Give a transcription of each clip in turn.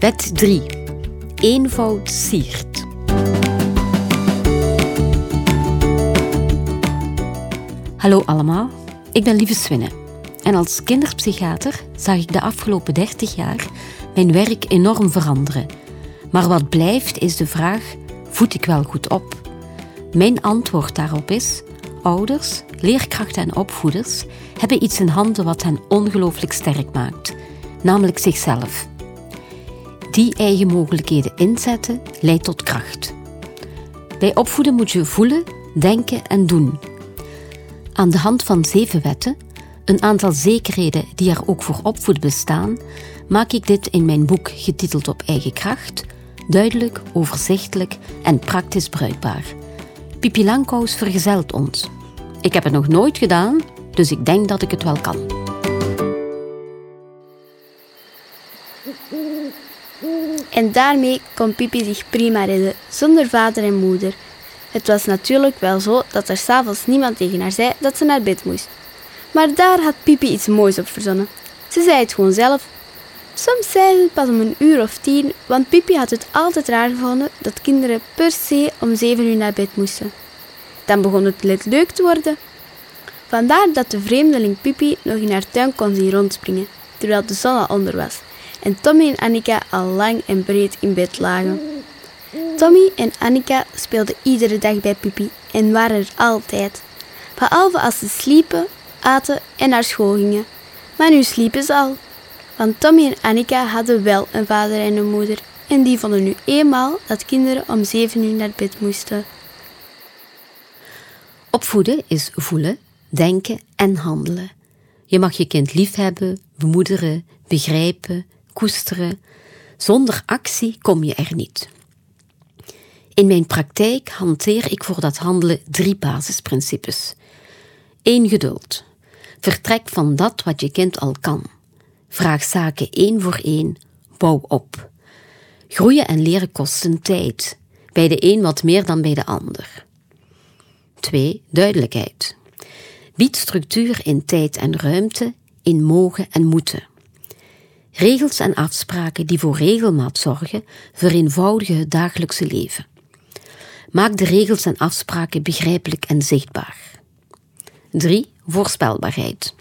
Wet 3. Eenvoud siert. Hallo allemaal, ik ben Lieve Swinne. En als kinderpsychiater zag ik de afgelopen 30 jaar mijn werk enorm veranderen. Maar wat blijft is de vraag: voed ik wel goed op? Mijn antwoord daarop is: ouders, leerkrachten en opvoeders hebben iets in handen wat hen ongelooflijk sterk maakt, namelijk zichzelf. Die eigen mogelijkheden inzetten leidt tot kracht. Bij opvoeden moet je voelen, denken en doen. Aan de hand van zeven wetten, een aantal zekerheden die er ook voor opvoeden bestaan, maak ik dit in mijn boek getiteld Op eigen kracht duidelijk, overzichtelijk en praktisch bruikbaar. Pipi Langkous vergezelt ons. Ik heb het nog nooit gedaan, dus ik denk dat ik het wel kan. En daarmee kon Pipi zich prima redden, zonder vader en moeder. Het was natuurlijk wel zo dat er s'avonds niemand tegen haar zei dat ze naar bed moest. Maar daar had Pipi iets moois op verzonnen. Ze zei het gewoon zelf. Soms zei ze het pas om een uur of tien, want Pipi had het altijd raar gevonden dat kinderen per se om zeven uur naar bed moesten. Dan begon het net leuk te worden. Vandaar dat de vreemdeling Pipi nog in haar tuin kon zien rondspringen, terwijl de zon al onder was en Tommy en Annika al lang en breed in bed lagen. Tommy en Annika speelden iedere dag bij Pipi en waren er altijd, behalve als ze sliepen, aten en naar school gingen. Maar nu sliepen ze al, want Tommy en Annika hadden wel een vader en een moeder en die vonden nu eenmaal dat kinderen om zeven uur naar bed moesten. Opvoeden is voelen, denken en handelen. Je mag je kind liefhebben, bemoederen, begrijpen, koesteren. Zonder actie kom je er niet. In mijn praktijk hanteer ik voor dat handelen drie basisprincipes. 1. Geduld. Vertrek van dat wat je kind al kan. Vraag zaken één voor één. Bouw op. Groeien en leren kosten tijd. Bij de een wat meer dan bij de ander. 2. Duidelijkheid. Bied structuur in tijd en ruimte, in mogen en moeten. Regels en afspraken die voor regelmaat zorgen, vereenvoudigen het dagelijkse leven. Maak de regels en afspraken begrijpelijk en zichtbaar. 3. Voorspelbaarheid.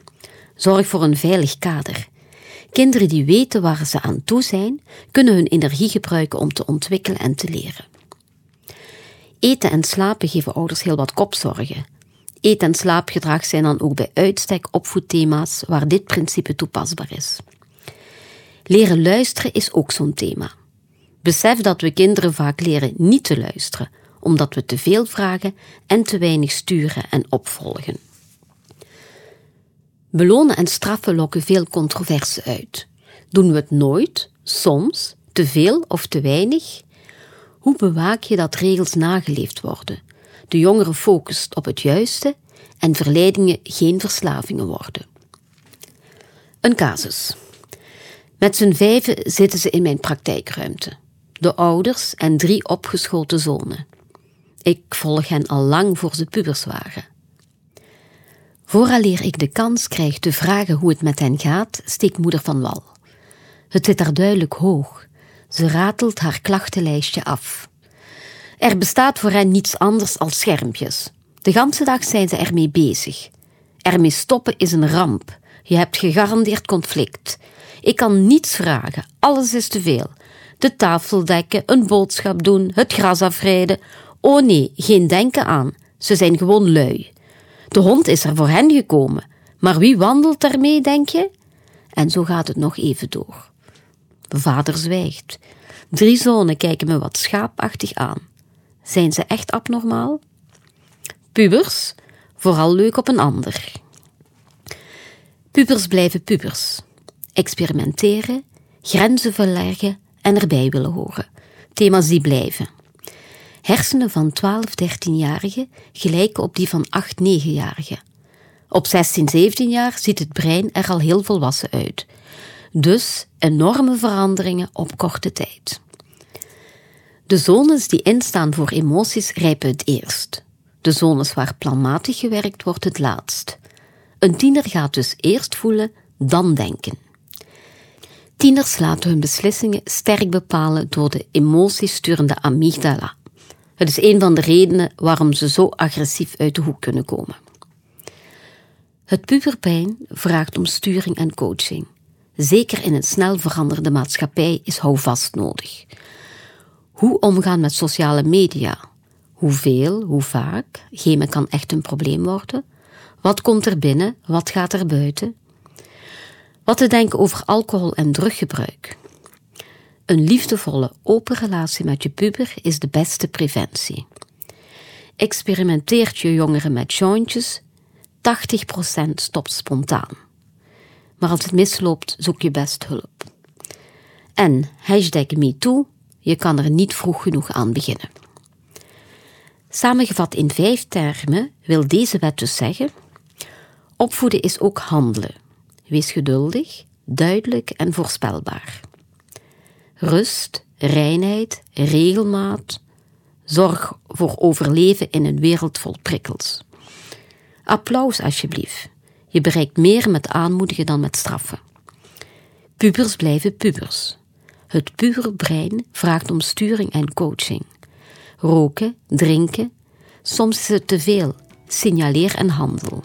Zorg voor een veilig kader. Kinderen die weten waar ze aan toe zijn, kunnen hun energie gebruiken om te ontwikkelen en te leren. Eten en slapen geven ouders heel wat kopzorgen. Eet- en slaapgedrag zijn dan ook bij uitstek opvoedthema's waar dit principe toepasbaar is. Leren luisteren is ook zo'n thema. Besef dat we kinderen vaak leren niet te luisteren, omdat we te veel vragen en te weinig sturen en opvolgen. Belonen en straffen lokken veel controverse uit. Doen we het nooit, soms, te veel of te weinig? Hoe bewaak je dat regels nageleefd worden? De jongere focust op het juiste en verleidingen geen verslavingen worden. Een casus. Met z'n vijven zitten ze in mijn praktijkruimte. De ouders en drie opgeschoten zonen. Ik volg hen al lang voor ze pubers waren. Vooraleer ik de kans krijg te vragen hoe het met hen gaat, steekt moeder van wal. Het zit daar duidelijk hoog. Ze ratelt haar klachtenlijstje af. Er bestaat voor hen niets anders als schermpjes. De ganse dag zijn ze ermee bezig. Ermee stoppen is een ramp. Je hebt gegarandeerd conflict. Ik kan niets vragen, alles is te veel. De tafel dekken, een boodschap doen, het gras afrijden. Oh nee, geen denken aan. Ze zijn gewoon lui. De hond is er voor hen gekomen. Maar wie wandelt daarmee, denk je? En zo gaat het nog even door. Vader zwijgt. Drie zonen kijken me wat schaapachtig aan. Zijn ze echt abnormaal? Pubers, vooral leuk op een ander. Pubers blijven pubers. Experimenteren, grenzen verleggen en erbij willen horen. Thema's die blijven. Hersenen van 12, 13-jarigen gelijken op die van 8, 9-jarigen. Op 16, 17 jaar ziet het brein er al heel volwassen uit. Dus enorme veranderingen op korte tijd. De zones die instaan voor emoties rijpen het eerst. De zones waar planmatig gewerkt wordt het laatst. Een tiener gaat dus eerst voelen, dan denken. Tieners laten hun beslissingen sterk bepalen door de emotiesturende amygdala. Het is een van de redenen waarom ze zo agressief uit de hoek kunnen komen. Het puberpijn vraagt om sturing en coaching. Zeker in een snel veranderde maatschappij is houvast nodig. Hoe omgaan met sociale media? Hoeveel, hoe vaak? Gamen kan echt een probleem worden. Wat komt er binnen? Wat gaat er buiten? Wat te denken over alcohol en druggebruik? Een liefdevolle, open relatie met je puber is de beste preventie. Experimenteert je jongeren met jointjes, 80% stopt spontaan. Maar als het misloopt, zoek je best hulp. En hashtag MeToo, je kan er niet vroeg genoeg aan beginnen. Samengevat in vijf termen wil deze wet dus zeggen: opvoeden is ook handelen. Wees geduldig, duidelijk en voorspelbaar. Rust, reinheid, regelmaat, zorg voor overleven in een wereld vol prikkels. Applaus alsjeblieft. Je bereikt meer met aanmoedigen dan met straffen. Pubers blijven pubers. Het pure brein vraagt om sturing en coaching. Roken, drinken, soms is het te veel. Signaleer en handel.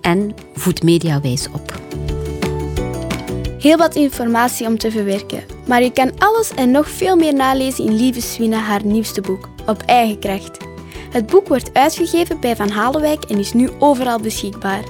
En voed mediawijs op. Heel wat informatie om te verwerken, maar je kan alles en nog veel meer nalezen in Lieve Swina haar nieuwste boek, Op eigen kracht. Het boek wordt uitgegeven bij Van Halewijk en is nu overal beschikbaar.